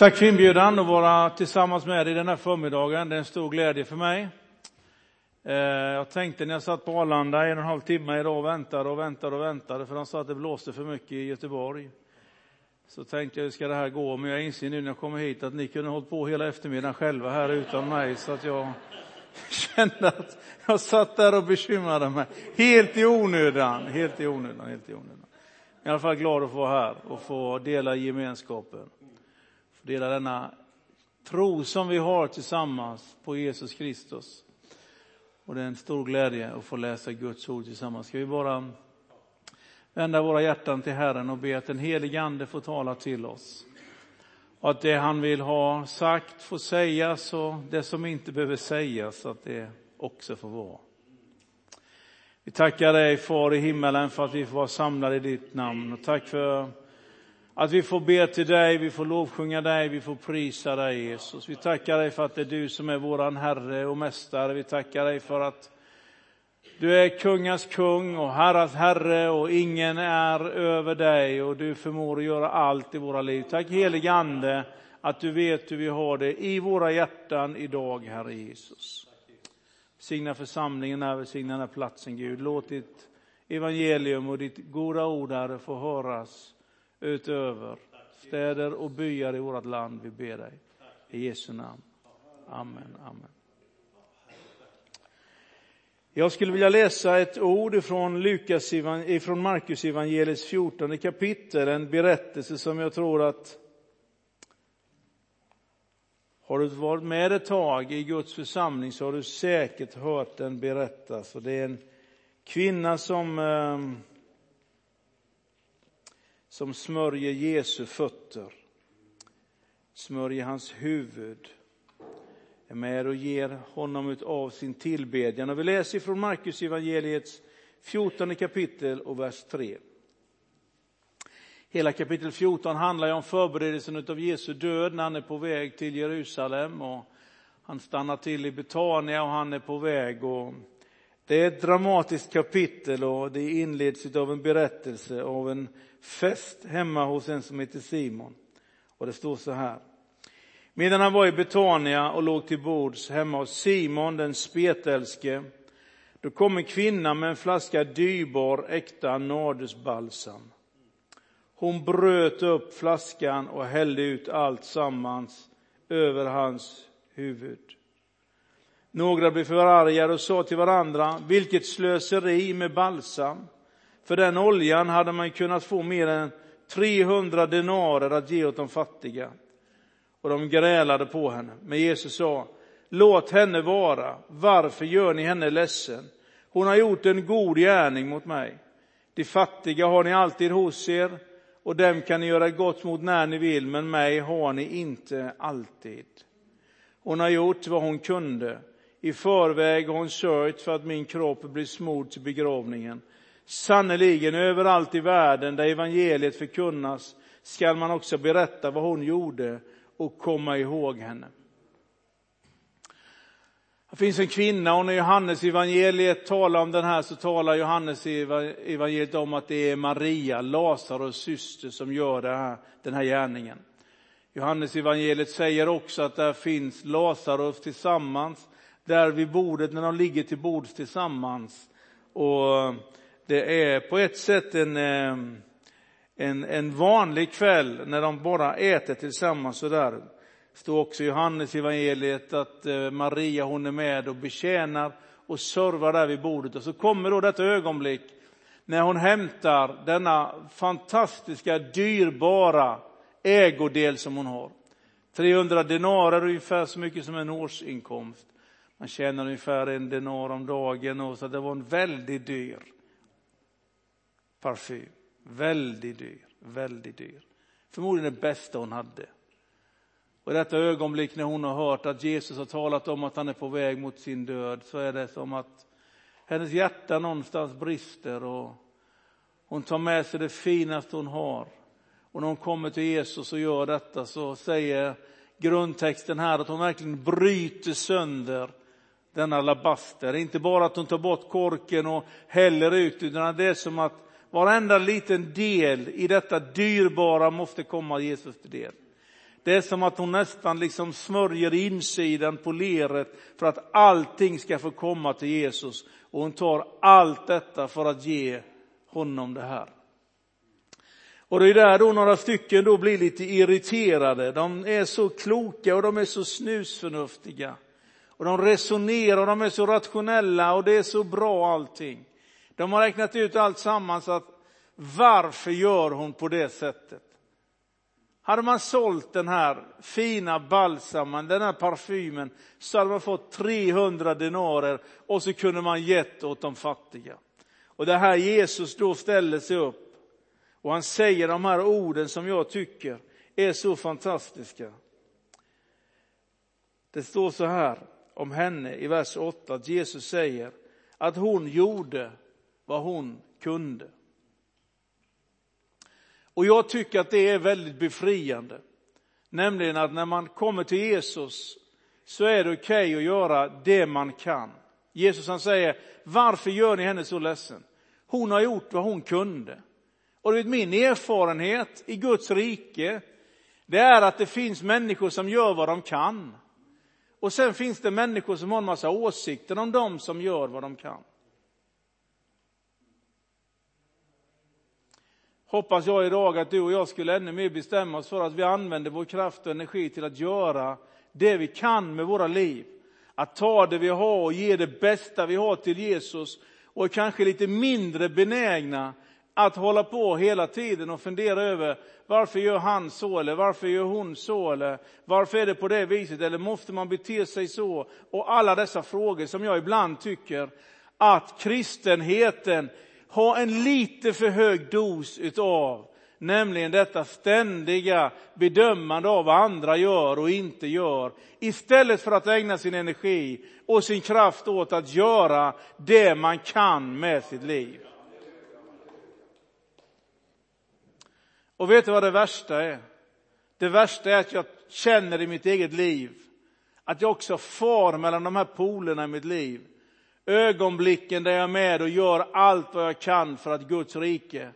Tack för inbjudan att vara tillsammans med dig den här förmiddagen. Det är en stor glädje för mig. Eh, jag tänkte när jag satt på Arlanda en och en halv timme idag och väntade och väntade och väntade för de sa att det blåste för mycket i Göteborg. Så tänkte jag, hur ska det här gå? Men jag inser nu när jag kommer hit att ni kunde ha hållit på hela eftermiddagen själva här utan mig så att jag kände att jag satt där och bekymrade mig. Helt i onödan, helt i onödan, helt i onödan. Jag är i alla fall glad att få vara här och få dela gemenskapen dela denna tro som vi har tillsammans på Jesus Kristus. Och det är en stor glädje att få läsa Guds ord tillsammans. Ska vi bara vända våra hjärtan till Herren och be att den helige Ande får tala till oss. Och att det han vill ha sagt får sägas och det som inte behöver sägas, att det också får vara. Vi tackar dig, Far i himmelen, för att vi får vara samlade i ditt namn. Och tack för att vi får be till dig, vi får lovsjunga dig, vi får prisa dig Jesus. Vi tackar dig för att det är du som är våran Herre och Mästare. Vi tackar dig för att du är kungars kung och herrars Herre och ingen är över dig och du förmår att göra allt i våra liv. Tack helige Ande att du vet hur vi har det i våra hjärtan idag, Herre Jesus. Signa församlingen här, välsigna den här platsen Gud. Låt ditt evangelium och ditt goda ord, Herre, få höras utöver städer och byar i vårt land. Vi ber dig. I Jesu namn. Amen. Amen. Jag skulle vilja läsa ett ord från, Lukas, från Markus evangeliets 14 kapitel, en berättelse som jag tror att har du varit med ett tag i Guds församling så har du säkert hört den berättas. Och det är en kvinna som ehm, som smörjer Jesu fötter, smörjer hans huvud, är med och ger honom av sin tillbedjan. Och vi läser från Markus evangeliets 14 kapitel och vers 3. Hela kapitel 14 handlar om förberedelsen av Jesu död när han är på väg till Jerusalem. Och han stannar till i Betania och han är på väg. Och det är ett dramatiskt kapitel och det inleds av en berättelse av en fest hemma hos en som heter Simon. Och det står så här. Medan han var i Betania och låg till bords hemma hos Simon den spetälske, då kom en kvinna med en flaska dyrbar äkta nardusbalsam. Hon bröt upp flaskan och hällde ut allt sammans över hans huvud. Några blev förargade och sa till varandra, vilket slöseri med balsam. För den oljan hade man kunnat få mer än 300 denarer att ge åt de fattiga. Och de grälade på henne. Men Jesus sa, låt henne vara. Varför gör ni henne ledsen? Hon har gjort en god gärning mot mig. De fattiga har ni alltid hos er och dem kan ni göra gott mot när ni vill, men mig har ni inte alltid. Hon har gjort vad hon kunde. I förväg har hon sörjt för att min kropp blir smord till begravningen. Sannerligen överallt i världen där evangeliet förkunnas skall man också berätta vad hon gjorde och komma ihåg henne. Det finns en kvinna och när Johannes evangeliet talar om den här så talar Johannes evangeliet om att det är Maria, Lazarus syster, som gör här, den här gärningen. Johannes evangeliet säger också att där finns Lazarus tillsammans där vid bordet när de ligger till bords tillsammans. Och det är på ett sätt en, eh, en, en vanlig kväll när de bara äter tillsammans sådär. Det står också i Johannes evangeliet att eh, Maria hon är med och betjänar och servar där vid bordet. Och så kommer då detta ögonblick när hon hämtar denna fantastiska, dyrbara ägodel som hon har. 300 denarer, ungefär så mycket som en årsinkomst. Man tjänar ungefär en denar om dagen och så det var en väldigt dyr parfym. Väldigt dyr, väldigt dyr. Förmodligen det bästa hon hade. Och i detta ögonblick när hon har hört att Jesus har talat om att han är på väg mot sin död så är det som att hennes hjärta någonstans brister och hon tar med sig det finaste hon har. Och när hon kommer till Jesus och gör detta så säger grundtexten här att hon verkligen bryter sönder denna alabaster. Inte bara att hon tar bort korken och häller ut, utan det är som att varenda liten del i detta dyrbara måste komma Jesus till del. Det är som att hon nästan liksom smörjer insidan på leret för att allting ska få komma till Jesus. Och hon tar allt detta för att ge honom det här. Och det är där då några stycken då blir lite irriterade. De är så kloka och de är så snusförnuftiga. Och de resonerar och de är så rationella och det är så bra allting. De har räknat ut allt sammans att varför gör hon på det sättet? Hade man sålt den här fina balsamen, den här parfymen, så hade man fått 300 denarer och så kunde man gett åt de fattiga. Och det här Jesus då ställer sig upp och han säger de här orden som jag tycker är så fantastiska. Det står så här om henne i vers 8 att Jesus säger att hon gjorde vad hon kunde. Och jag tycker att det är väldigt befriande. Nämligen att när man kommer till Jesus så är det okej okay att göra det man kan. Jesus han säger, varför gör ni henne så ledsen? Hon har gjort vad hon kunde. Och vet, min erfarenhet i Guds rike, det är att det finns människor som gör vad de kan. Och sen finns det människor som har en massa åsikter om dem som gör vad de kan. Hoppas jag idag att du och jag skulle ännu mer bestämma oss för att vi använder vår kraft och energi till att göra det vi kan med våra liv. Att ta det vi har och ge det bästa vi har till Jesus och kanske lite mindre benägna att hålla på hela tiden och fundera över varför gör han så eller varför gör hon så eller varför är det på det viset eller måste man bete sig så? Och alla dessa frågor som jag ibland tycker att kristenheten har en lite för hög dos utav. Nämligen detta ständiga bedömande av vad andra gör och inte gör. Istället för att ägna sin energi och sin kraft åt att göra det man kan med sitt liv. Och vet du vad det värsta är? Det värsta är att jag känner i mitt eget liv att jag också far mellan de här polerna i mitt liv. Ögonblicken där jag är med och gör allt vad jag kan för att Guds rike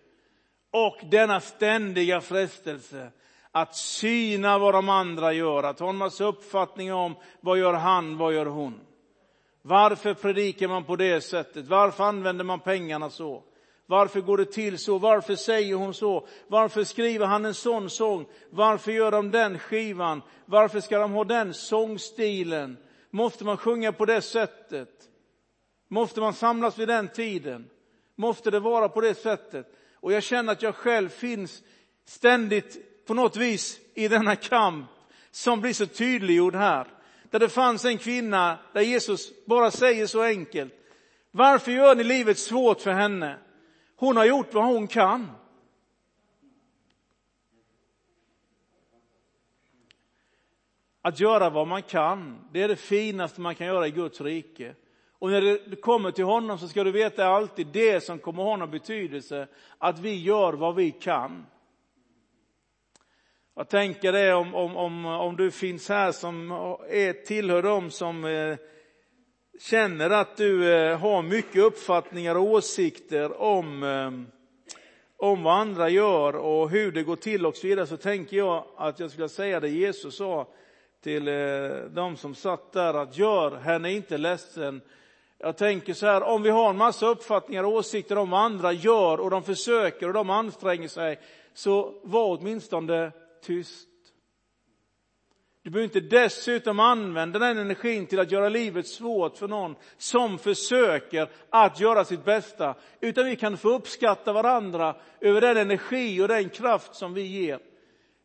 och denna ständiga frestelse att syna vad de andra gör, att ha en massa uppfattning om vad gör han, vad gör hon. Varför predikar man på det sättet? Varför använder man pengarna så? Varför går det till så? Varför säger hon så? Varför skriver han en sån sång? Varför gör de den skivan? Varför ska de ha den sångstilen? Måste man sjunga på det sättet? Måste man samlas vid den tiden? Måste det vara på det sättet? Och jag känner att jag själv finns ständigt på något vis i denna kamp som blir så tydliggjord här. Där det fanns en kvinna där Jesus bara säger så enkelt. Varför gör ni livet svårt för henne? Hon har gjort vad hon kan. Att göra vad man kan, det är det finaste man kan göra i Guds rike. Och när det kommer till honom så ska du veta alltid det som kommer ha någon betydelse, att vi gör vad vi kan. Jag tänker det om, om, om, om du finns här som är, tillhör dem som eh, känner att du eh, har mycket uppfattningar och åsikter om, eh, om vad andra gör och hur det går till och så vidare, så tänker jag att jag skulle säga det Jesus sa till eh, de som satt där, att gör henne inte ledsen. Jag tänker så här, om vi har en massa uppfattningar och åsikter om vad andra gör och de försöker och de anstränger sig, så var åtminstone tyst. Du behöver inte dessutom använda den energin till att göra livet svårt för någon som försöker att göra sitt bästa, utan vi kan få uppskatta varandra över den energi och den kraft som vi ger.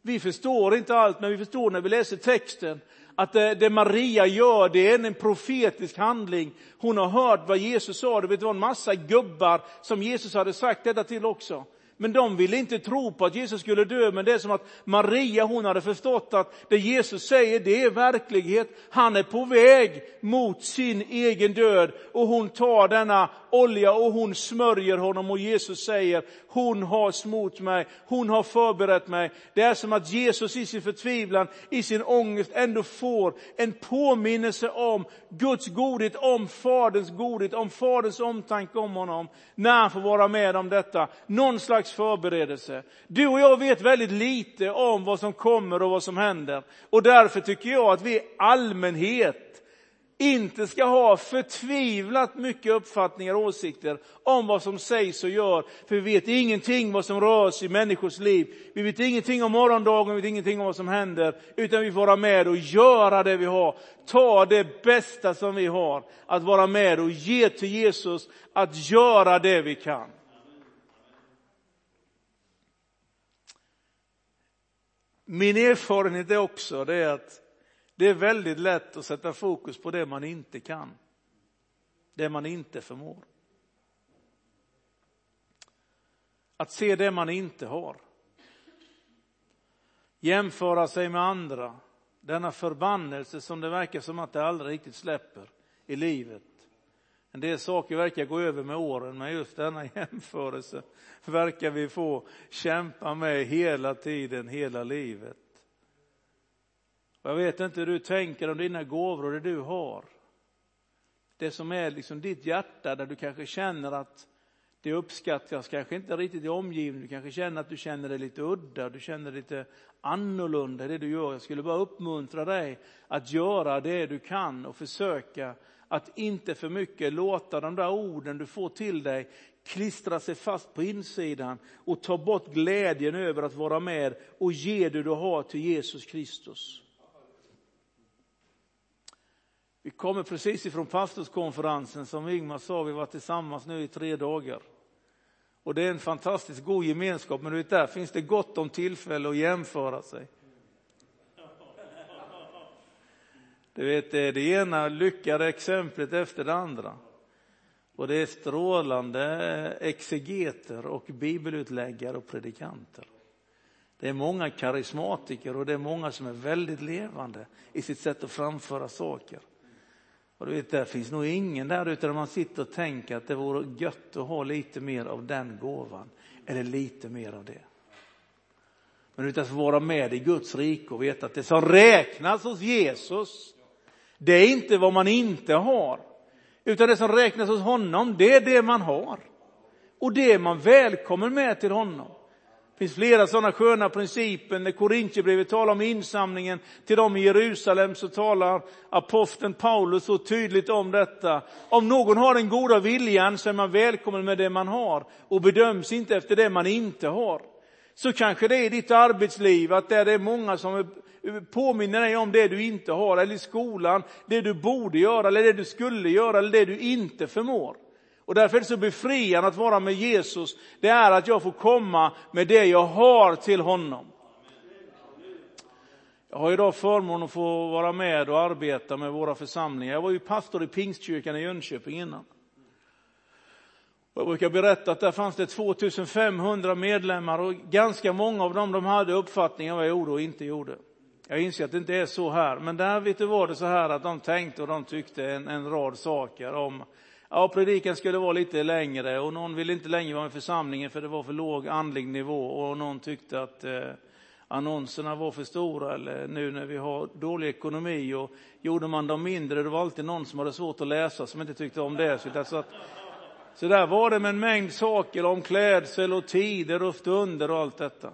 Vi förstår inte allt, men vi förstår när vi läser texten att det, det Maria gör, det är en profetisk handling. Hon har hört vad Jesus sa, det var en massa gubbar som Jesus hade sagt detta till också. Men de ville inte tro på att Jesus skulle dö, men det är som att Maria hon hade förstått att det Jesus säger det är verklighet. Han är på väg mot sin egen död och hon tar denna olja och hon smörjer honom och Jesus säger hon har smort mig, hon har förberett mig. Det är som att Jesus i sin förtvivlan, i sin ångest ändå får en påminnelse om Guds godhet, om Faderns godhet, om Faderns omtanke om honom, när han får vara med om detta. Någon slags förberedelse. Du och jag vet väldigt lite om vad som kommer och vad som händer. Och därför tycker jag att vi i allmänhet inte ska ha förtvivlat mycket uppfattningar och åsikter om vad som sägs och gör. För vi vet ingenting vad som rör sig i människors liv. Vi vet ingenting om morgondagen, vi vet ingenting om vad som händer. Utan vi får vara med och göra det vi har. Ta det bästa som vi har. Att vara med och ge till Jesus. Att göra det vi kan. Min erfarenhet är också det att det är väldigt lätt att sätta fokus på det man inte kan. Det man inte förmår. Att se det man inte har. Jämföra sig med andra. Denna förbannelse som det verkar som att det aldrig riktigt släpper i livet. En del saker verkar gå över med åren, men just denna jämförelse verkar vi få kämpa med hela tiden, hela livet. Jag vet inte hur du tänker om dina gåvor och det du har. Det som är liksom ditt hjärta där du kanske känner att det uppskattas kanske inte riktigt i omgivningen. Du kanske känner att du känner dig lite udda, du känner dig lite annorlunda i det du gör. Jag skulle bara uppmuntra dig att göra det du kan och försöka att inte för mycket låta de där orden du får till dig klistra sig fast på insidan och ta bort glädjen över att vara med och ge det du har till Jesus Kristus. Vi kommer precis ifrån pastorskonferensen som Ingmar sa, vi var tillsammans nu i tre dagar. Och det är en fantastiskt god gemenskap, men du vet, där finns det gott om tillfälle att jämföra sig. Du vet, det är det ena lyckade exemplet efter det andra. Och det är strålande exegeter och bibelutläggare och predikanter. Det är många karismatiker och det är många som är väldigt levande i sitt sätt att framföra saker. Och du vet, där finns nog ingen där ute där man sitter och tänker att det vore gött att ha lite mer av den gåvan, eller lite mer av det. Men utan att få vara med i Guds rike och veta att det som räknas hos Jesus, det är inte vad man inte har, utan det som räknas hos honom, det är det man har. Och det är man välkommen med till honom. Det finns flera sådana sköna principer. När Korintierbrevet talar om insamlingen till dem i Jerusalem så talar aposteln Paulus så tydligt om detta. Om någon har den goda viljan så är man välkommen med det man har och bedöms inte efter det man inte har. Så kanske det är i ditt arbetsliv att det är många som påminner dig om det du inte har, eller i skolan, det du borde göra, eller det du skulle göra, eller det du inte förmår. Och därför är det så befriande att vara med Jesus. Det är att jag får komma med det jag har till honom. Jag har idag förmånen att få vara med och arbeta med våra församlingar. Jag var ju pastor i Pingstkyrkan i Jönköping innan. Jag brukar berätta att där fanns det 2500 medlemmar och ganska många av dem de hade uppfattningar vad jag gjorde och inte gjorde. Jag inser att det inte är så här, men där vet du, var det så här att de tänkte och de tyckte en, en rad saker om Ja, predikan skulle vara lite längre och någon ville inte längre vara med i församlingen för det var för låg andlig nivå och någon tyckte att eh, annonserna var för stora eller nu när vi har dålig ekonomi och gjorde man dem mindre, det var alltid någon som hade svårt att läsa som inte tyckte om det. Så, så, att, så där var det med en mängd saker om klädsel och tider och stunder och allt detta.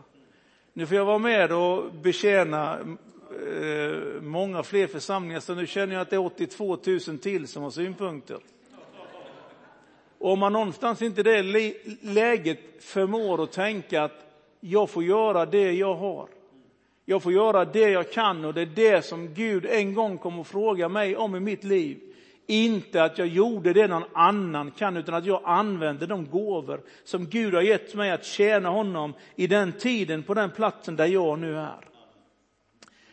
Nu får jag vara med och betjäna eh, många fler församlingar så nu känner jag att det är 82 000 till som har synpunkter. Och om man någonstans inte i det läget förmår att tänka att jag får göra det jag har. Jag får göra det jag kan och det är det som Gud en gång kommer att fråga mig om i mitt liv. Inte att jag gjorde det någon annan kan, utan att jag använde de gåvor som Gud har gett mig att tjäna honom i den tiden, på den platsen där jag nu är.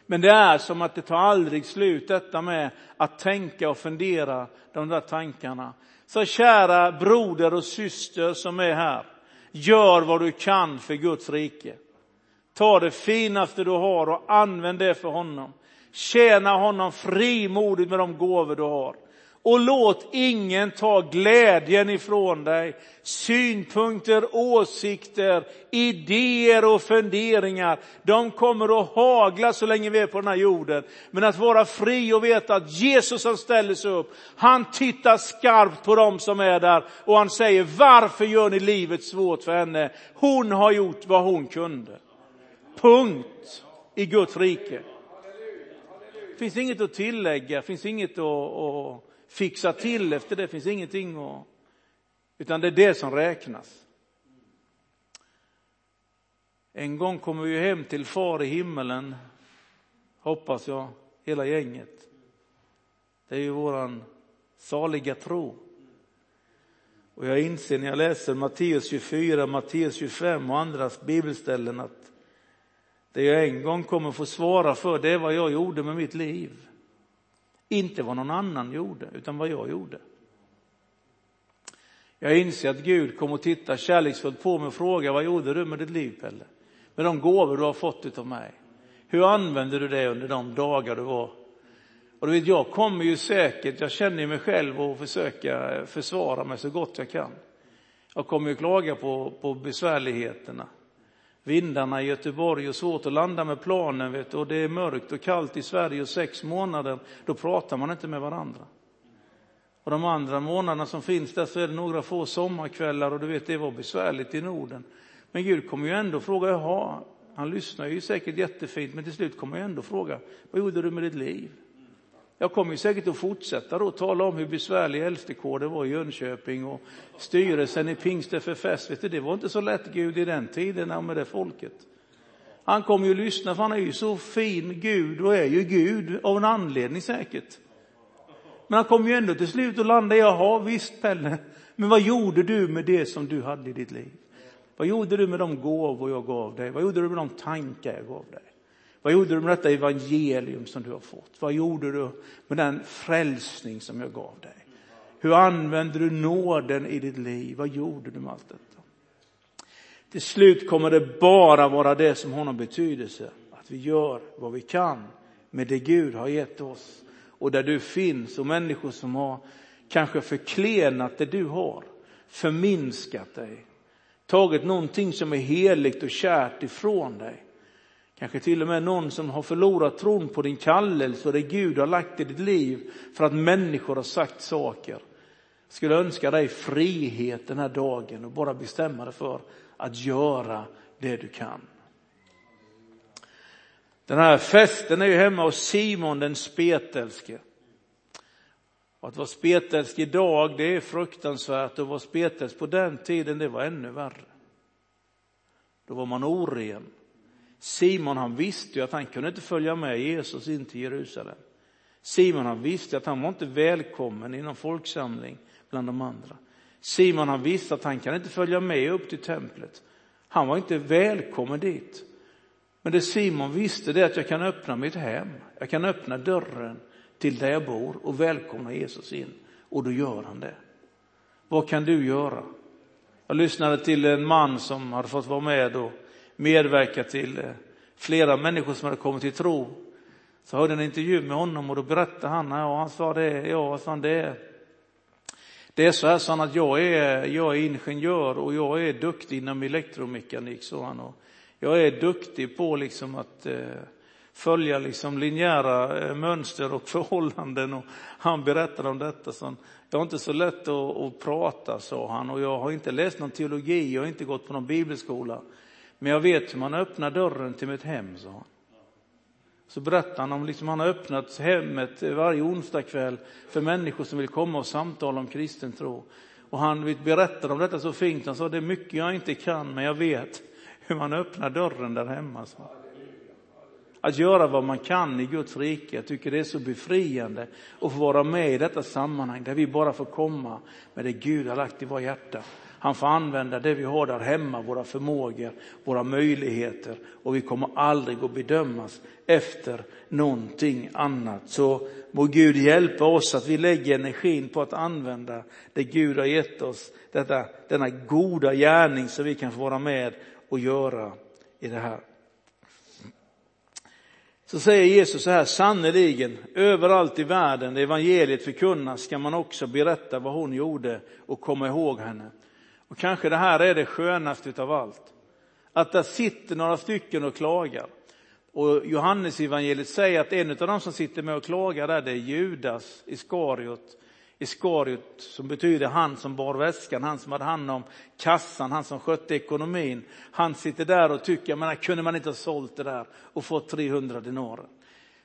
Men det är som att det tar aldrig slut detta med att tänka och fundera de där tankarna. Så kära broder och syster som är här, gör vad du kan för Guds rike. Ta det finaste du har och använd det för honom. Tjäna honom frimodigt med de gåvor du har. Och låt ingen ta glädjen ifrån dig. Synpunkter, åsikter, idéer och funderingar, de kommer att hagla så länge vi är på den här jorden. Men att vara fri och veta att Jesus som ställer sig upp, han tittar skarpt på dem som är där och han säger, varför gör ni livet svårt för henne? Hon har gjort vad hon kunde. Punkt i Guds rike. Det finns inget att tillägga, finns inget att, att fixa till efter det, finns ingenting att... Utan det är det som räknas. En gång kommer vi hem till far i himmelen, hoppas jag, hela gänget. Det är ju våran saliga tro. Och jag inser när jag läser Matteus 24, Matteus 25 och andras bibelställen att det jag en gång kommer få svara för, det är vad jag gjorde med mitt liv. Inte vad någon annan gjorde, utan vad jag gjorde. Jag inser att Gud kommer att titta kärleksfullt på mig och fråga, vad gjorde du med ditt liv Pelle? Med de gåvor du har fått utav mig. Hur använde du det under de dagar du var? Och du vet, jag kommer ju säkert, jag känner mig själv och försöka försvara mig så gott jag kan. Jag kommer ju klaga på, på besvärligheterna vindarna i Göteborg och svårt att landa med planen vet du, och det är mörkt och kallt i Sverige och sex månader, då pratar man inte med varandra. Och de andra månaderna som finns där så är det några få sommarkvällar och du vet det var besvärligt i Norden. Men Gud kommer ju ändå fråga, jaha, han lyssnar ju säkert jättefint men till slut kommer jag ändå fråga, vad gjorde du med ditt liv? Jag kommer säkert att fortsätta då tala om hur besvärlig äldstekåren var i Jönköping och styrelsen i Pingst FFS. Vet du, det var inte så lätt Gud i den tiden med det folket. Han kommer ju att lyssna för han är ju så fin Gud och är ju Gud av en anledning säkert. Men han kommer ju ändå till slut att landa i, jaha visst Pelle, men vad gjorde du med det som du hade i ditt liv? Vad gjorde du med de gåvor jag gav dig? Vad gjorde du med de tankar jag gav dig? Vad gjorde du med detta evangelium som du har fått? Vad gjorde du med den frälsning som jag gav dig? Hur använde du nåden i ditt liv? Vad gjorde du med allt detta? Till slut kommer det bara vara det som har någon betydelse. Att vi gör vad vi kan med det Gud har gett oss. Och där du finns och människor som har kanske förklenat det du har, förminskat dig, tagit någonting som är heligt och kärt ifrån dig Kanske till och med någon som har förlorat tron på din kallelse och det Gud har lagt i ditt liv för att människor har sagt saker. Jag skulle önska dig frihet den här dagen och bara bestämma dig för att göra det du kan. Den här festen är ju hemma hos Simon den spetälske. Och att vara spetälsk idag det är fruktansvärt och att vara spetälsk på den tiden det var ännu värre. Då var man oren. Simon han visste ju att han kunde inte följa med Jesus in till Jerusalem. Simon han visste att han var inte välkommen i någon folksamling bland de andra. Simon han visste att han kan inte följa med upp till templet. Han var inte välkommen dit. Men det Simon visste det är att jag kan öppna mitt hem. Jag kan öppna dörren till där jag bor och välkomna Jesus in. Och då gör han det. Vad kan du göra? Jag lyssnade till en man som hade fått vara med och medverka till eh, flera människor som hade kommit till tro. Så hörde en intervju med honom och då berättade han, ja han sa det, ja sa det är, det är så här sa han att jag är, jag är ingenjör och jag är duktig inom elektromekanik sa han. Och jag är duktig på liksom att eh, följa liksom linjära eh, mönster och förhållanden. Och han berättade om detta. Så han, jag har inte så lätt att, att prata, sa han, och jag har inte läst någon teologi, jag har inte gått på någon bibelskola. Men jag vet hur man öppnar dörren till mitt hem, sa han. Så berättade han om liksom han har öppnat hemmet varje onsdagkväll för människor som vill komma och samtala om kristen tro. Och han berättade om detta så fint. Han sa, det är mycket jag inte kan, men jag vet hur man öppnar dörren där hemma. Så. Att göra vad man kan i Guds rike, jag tycker det är så befriande att få vara med i detta sammanhang där vi bara får komma med det Gud har lagt i våra hjärtan. Han får använda det vi har där hemma, våra förmågor, våra möjligheter och vi kommer aldrig att bedömas efter någonting annat. Så må Gud hjälpa oss att vi lägger energin på att använda det Gud har gett oss, detta, denna goda gärning som vi kan få vara med och göra i det här. så säger Jesus så här, sannerligen, överallt i världen där evangeliet förkunnas ska man också berätta vad hon gjorde och komma ihåg henne. Och kanske det här är det skönaste av allt. Att där sitter några stycken och klagar. Och Johannes evangeliet säger att en av dem som sitter med och klagar där, det är Judas Iskariot. Iskariot som betyder han som bar väskan, han som hade hand om kassan, han som skötte ekonomin. Han sitter där och tycker, men kunde man inte ha sålt det där och fått 300 denarer?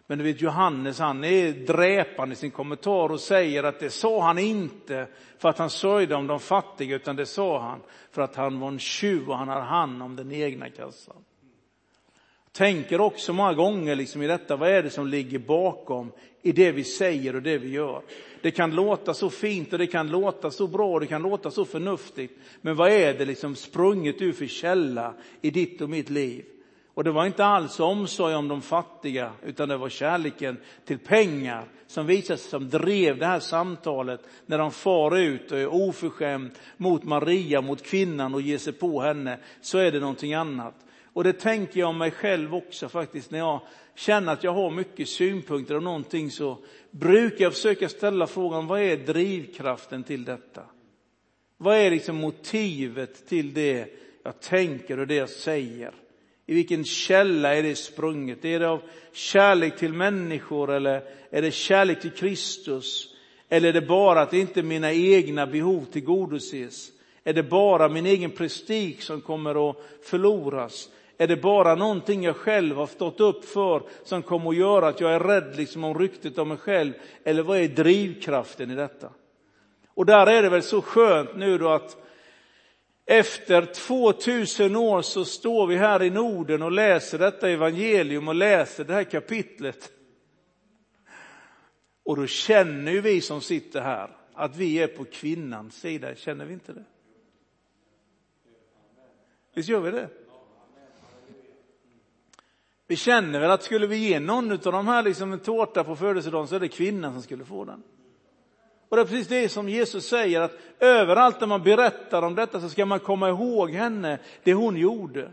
Men du vet Johannes han är dräpande i sin kommentar och säger att det sa han inte för att han sörjde om de fattiga utan det sa han för att han var en tjuv och han har hand om den egna kassan. Tänker också många gånger liksom i detta, vad är det som ligger bakom i det vi säger och det vi gör? Det kan låta så fint och det kan låta så bra och det kan låta så förnuftigt. Men vad är det liksom sprunget ur för källa i ditt och mitt liv? Och det var inte alls omsorg om de fattiga, utan det var kärleken till pengar som visade sig som drev det här samtalet när de far ut och är oförskämd mot Maria, mot kvinnan och ger sig på henne, så är det någonting annat. Och det tänker jag om mig själv också faktiskt, när jag känner att jag har mycket synpunkter och någonting så brukar jag försöka ställa frågan, vad är drivkraften till detta? Vad är liksom motivet till det jag tänker och det jag säger? I vilken källa är det sprunget? Är det av kärlek till människor eller är det kärlek till Kristus? Eller är det bara att inte mina egna behov tillgodoses? Är det bara min egen prestige som kommer att förloras? Är det bara någonting jag själv har stått upp för som kommer att göra att jag är rädd liksom om ryktet om mig själv? Eller vad är drivkraften i detta? Och där är det väl så skönt nu då att efter 2000 år så står vi här i Norden och läser detta evangelium och läser det här kapitlet. Och då känner ju vi som sitter här att vi är på kvinnans sida, känner vi inte det? Visst gör vi det? Vi känner väl att skulle vi ge någon av de här liksom en tårta på födelsedagen så är det kvinnan som skulle få den. Och det är precis det som Jesus säger att överallt där man berättar om detta så ska man komma ihåg henne, det hon gjorde.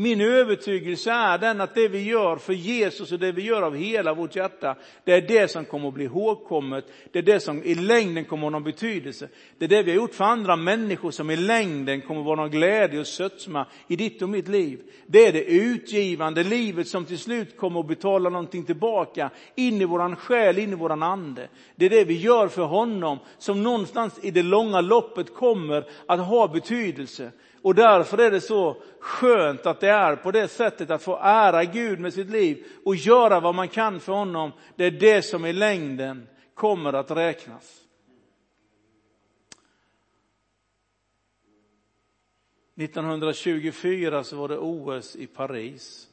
Min övertygelse är den att det vi gör för Jesus och det vi gör av hela vårt hjärta, det är det som kommer att bli ihågkommet. Det är det som i längden kommer att ha någon betydelse. Det är det vi har gjort för andra människor som i längden kommer att vara någon glädje och sötma i ditt och mitt liv. Det är det utgivande livet som till slut kommer att betala någonting tillbaka in i våran själ, in i våran ande. Det är det vi gör för honom som någonstans i det långa loppet kommer att ha betydelse. Och därför är det så skönt att det är på det sättet att få ära Gud med sitt liv och göra vad man kan för honom. Det är det som i längden kommer att räknas. –1924 så var det OS i Paris.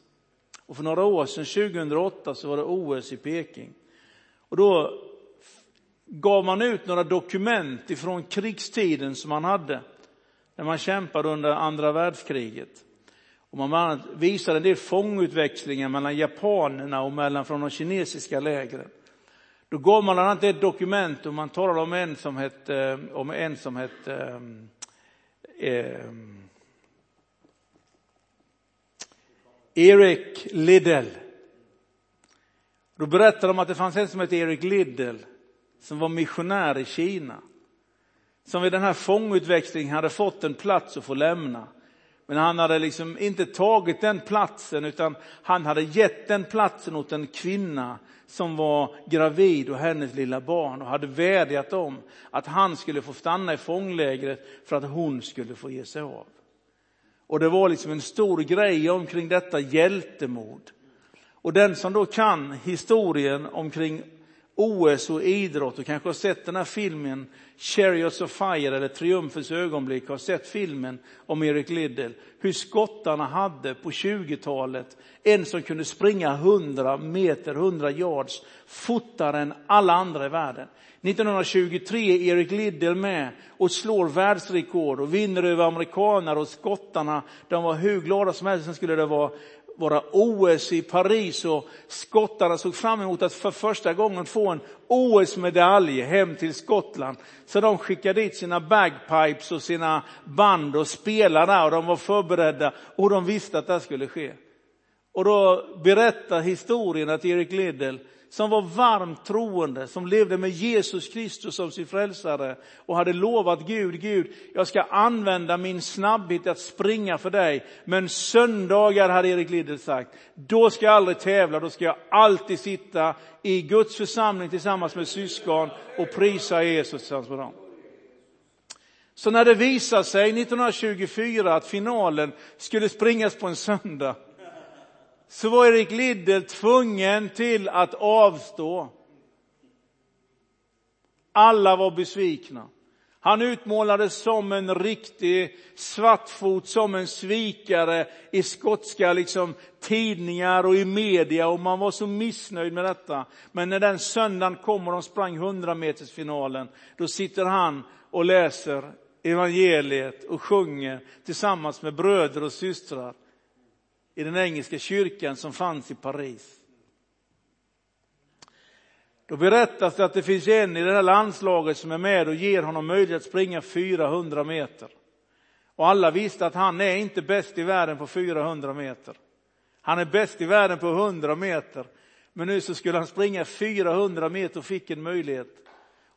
Och för några år sedan, 2008, så var det OS i Peking. Och då gav man ut några dokument ifrån krigstiden som man hade när man kämpade under andra världskriget. Och man visade en del fångutväxlingar mellan japanerna och mellan från de kinesiska lägren. Då gav man bland annat ett dokument och man talade om en som hette, eh, om en som hette eh, eh, Liddell. Då berättade de att det fanns en som hette Eric Liddell som var missionär i Kina som vid den här fångutväxlingen hade fått en plats att få lämna. Men han hade liksom inte tagit den platsen utan han hade gett den platsen åt en kvinna som var gravid och hennes lilla barn och hade vädjat om att han skulle få stanna i fånglägret för att hon skulle få ge sig av. Och det var liksom en stor grej omkring detta hjältemod. Och den som då kan historien omkring OS och idrott och kanske har sett den här filmen Chariots of Fire eller Triumfens ögonblick har sett filmen om Erik Liddell. Hur skottarna hade på 20-talet en som kunde springa 100 meter, 100 yards fortare än alla andra i världen. 1923 är Erik Liddell med och slår världsrekord och vinner över amerikaner och skottarna. De var hur glada som helst. Sen skulle det vara våra OS i Paris och skottarna såg fram emot att för första gången få en OS-medalj hem till Skottland. Så de skickade dit sina bagpipes och sina band och spelade där och de var förberedda och de visste att det skulle ske. Och då berättar historien att Erik Liddell, som var varmt troende, som levde med Jesus Kristus som sin frälsare och hade lovat Gud, Gud, jag ska använda min snabbhet att springa för dig. Men söndagar, hade Erik Liddell sagt, då ska jag aldrig tävla, då ska jag alltid sitta i Guds församling tillsammans med syskon och prisa Jesus tillsammans med dem. Så när det visade sig 1924 att finalen skulle springas på en söndag, så var Erik Liddell tvungen till att avstå. Alla var besvikna. Han utmålades som en riktig svartfot, som en svikare i skotska liksom, tidningar och i media och man var så missnöjd med detta. Men när den söndagen kom och de sprang 100 metersfinalen, då sitter han och läser evangeliet och sjunger tillsammans med bröder och systrar i den engelska kyrkan som fanns i Paris. Då berättas det att det finns en i det här landslaget som är med och ger honom möjlighet att springa 400 meter. Och alla visste att han är inte bäst i världen på 400 meter. Han är bäst i världen på 100 meter. Men nu så skulle han springa 400 meter och fick en möjlighet.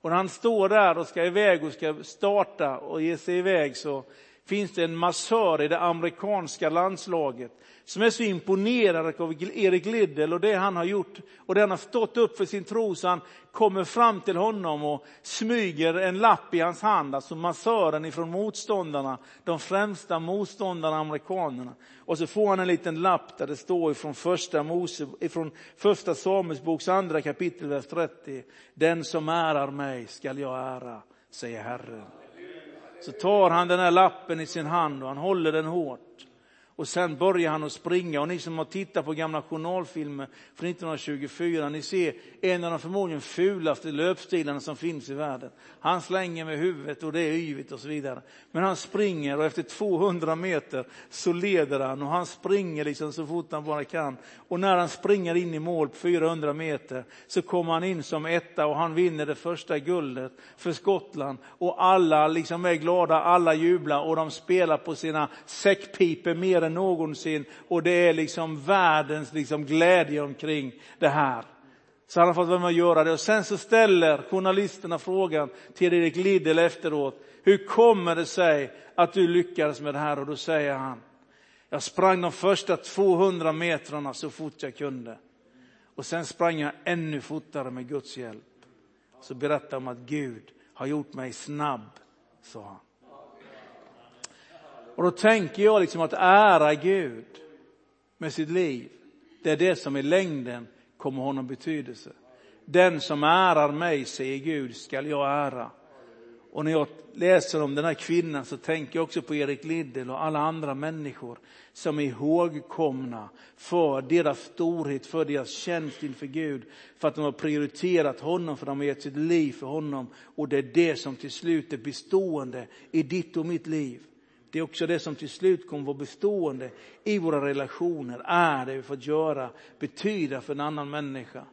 Och när han står där och ska iväg och ska starta och ge sig iväg så finns det en massör i det amerikanska landslaget som är så imponerad av Erik Liddell och det han har gjort och det han har stått upp för sin tro så han kommer fram till honom och smyger en lapp i hans hand, alltså massören ifrån motståndarna, de främsta motståndarna, amerikanerna. Och så får han en liten lapp där det står ifrån första, Mose, ifrån första Samuelsboks andra kapitel, vers 30. Den som ärar mig skall jag ära, säger Herren. Så tar han den här lappen i sin hand och han håller den hårt. Och sen börjar han att springa och ni som har tittat på gamla journalfilmer från 1924, ni ser en av de förmodligen fulaste löpstilarna som finns i världen. Han slänger med huvudet och det är yvigt och så vidare. Men han springer och efter 200 meter så leder han och han springer liksom så fort han bara kan. Och när han springer in i mål på 400 meter så kommer han in som etta och han vinner det första guldet för Skottland. Och alla liksom är glada, alla jublar och de spelar på sina säckpipor mer än någonsin och det är liksom världens liksom glädje omkring det här. Så han har fått vara med och göra det. Och sen så ställer journalisterna frågan till Erik Liddell efteråt. Hur kommer det sig att du lyckades med det här? Och då säger han, jag sprang de första 200 metrarna så fort jag kunde. Och sen sprang jag ännu fortare med Guds hjälp. Så berättar om att Gud har gjort mig snabb, sa han. Och då tänker jag liksom att ära Gud med sitt liv, det är det som i längden kommer honom betydelse. Den som ärar mig, säger Gud, skall jag ära. Och när jag läser om den här kvinnan så tänker jag också på Erik Liddell och alla andra människor som är ihågkomna för deras storhet, för deras tjänst inför Gud, för att de har prioriterat honom, för de har gett sitt liv för honom. Och det är det som till slut är bestående i ditt och mitt liv. Det är också det som till slut kommer vara bestående i våra relationer, är det vi fått göra, betyda för en annan människa.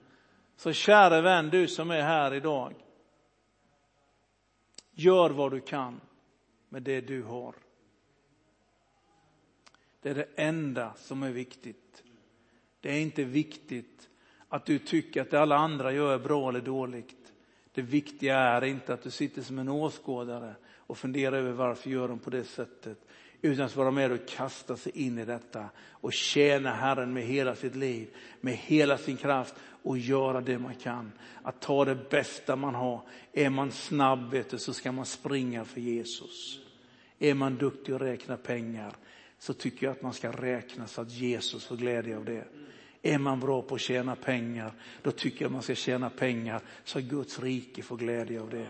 Så kära vän, du som är här idag. Gör vad du kan med det du har. Det är det enda som är viktigt. Det är inte viktigt att du tycker att det alla andra gör är bra eller dåligt. Det viktiga är inte att du sitter som en åskådare och fundera över varför gör de på det sättet. Utan att vara med och kasta sig in i detta och tjäna Herren med hela sitt liv, med hela sin kraft och göra det man kan. Att ta det bästa man har. Är man snabb vet du, så ska man springa för Jesus. Är man duktig att räkna pengar så tycker jag att man ska räkna så att Jesus får glädje av det. Är man bra på att tjäna pengar, då tycker jag man ska tjäna pengar så att Guds rike får glädje av det.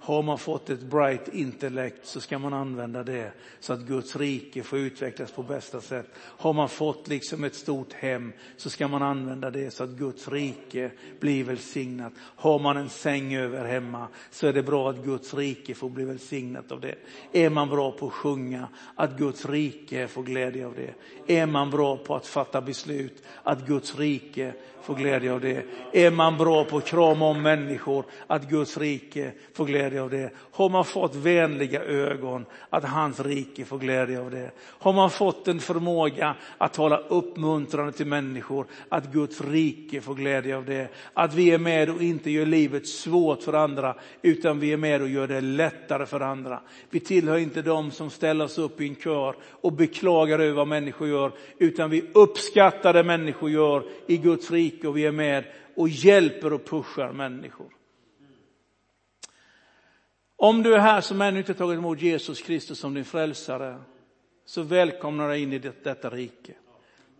Har man fått ett bright intellekt så ska man använda det så att Guds rike får utvecklas på bästa sätt. Har man fått liksom ett stort hem så ska man använda det så att Guds rike blir välsignat. Har man en säng över hemma så är det bra att Guds rike får bli välsignat av det. Är man bra på att sjunga, att Guds rike får glädje av det. Är man bra på att fatta beslut, att Guds rike får glädje av det. Är man bra på att krama om människor, att Guds rike får glädje glädje av det? Har man fått vänliga ögon, att hans rike får glädje av det? Har man fått en förmåga att tala uppmuntrande till människor, att Guds rike får glädje av det? Att vi är med och inte gör livet svårt för andra, utan vi är med och gör det lättare för andra. Vi tillhör inte de som ställer oss upp i en kör och beklagar över vad människor gör, utan vi uppskattar det människor gör i Guds rike och vi är med och hjälper och pushar människor. Om du är här som ännu inte tagit emot Jesus Kristus som din frälsare, så välkomnar dig in i detta rike.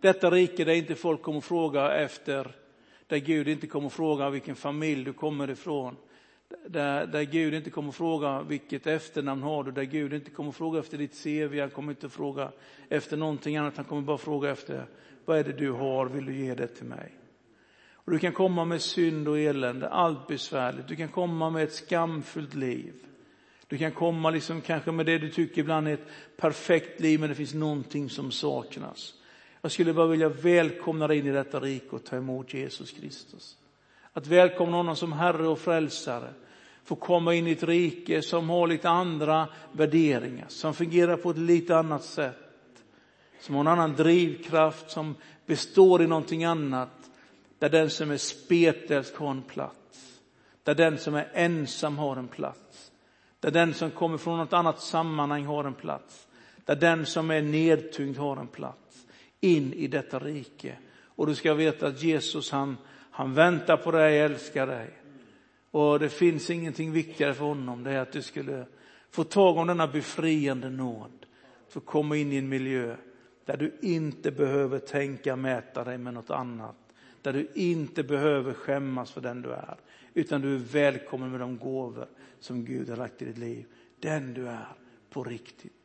Detta rike där inte folk kommer fråga efter, där Gud inte kommer fråga vilken familj du kommer ifrån, där, där Gud inte kommer fråga vilket efternamn har du, där Gud inte kommer fråga efter ditt CV, han kommer inte fråga efter någonting annat, han kommer bara fråga efter vad är det du har, vill du ge det till mig? Och du kan komma med synd och elände, allt besvärligt, du kan komma med ett skamfullt liv. Du kan komma liksom kanske med det du tycker ibland är ett perfekt liv, men det finns någonting som saknas. Jag skulle bara vilja välkomna dig in i detta rike och ta emot Jesus Kristus. Att välkomna honom som Herre och Frälsare, få komma in i ett rike som har lite andra värderingar, som fungerar på ett lite annat sätt, som har en annan drivkraft, som består i någonting annat, där den som är spetälsk har en plats, där den som är ensam har en plats, där den som kommer från något annat sammanhang har en plats, där den som är nedtyngd har en plats, in i detta rike. Och du ska veta att Jesus han han väntar på dig, älskar dig. Och det finns ingenting viktigare för honom, det är att du skulle få tag om denna befriande nåd. Få komma in i en miljö där du inte behöver tänka mäta dig med något annat. Där du inte behöver skämmas för den du är. Utan du är välkommen med de gåvor som Gud har lagt i ditt liv. Den du är på riktigt.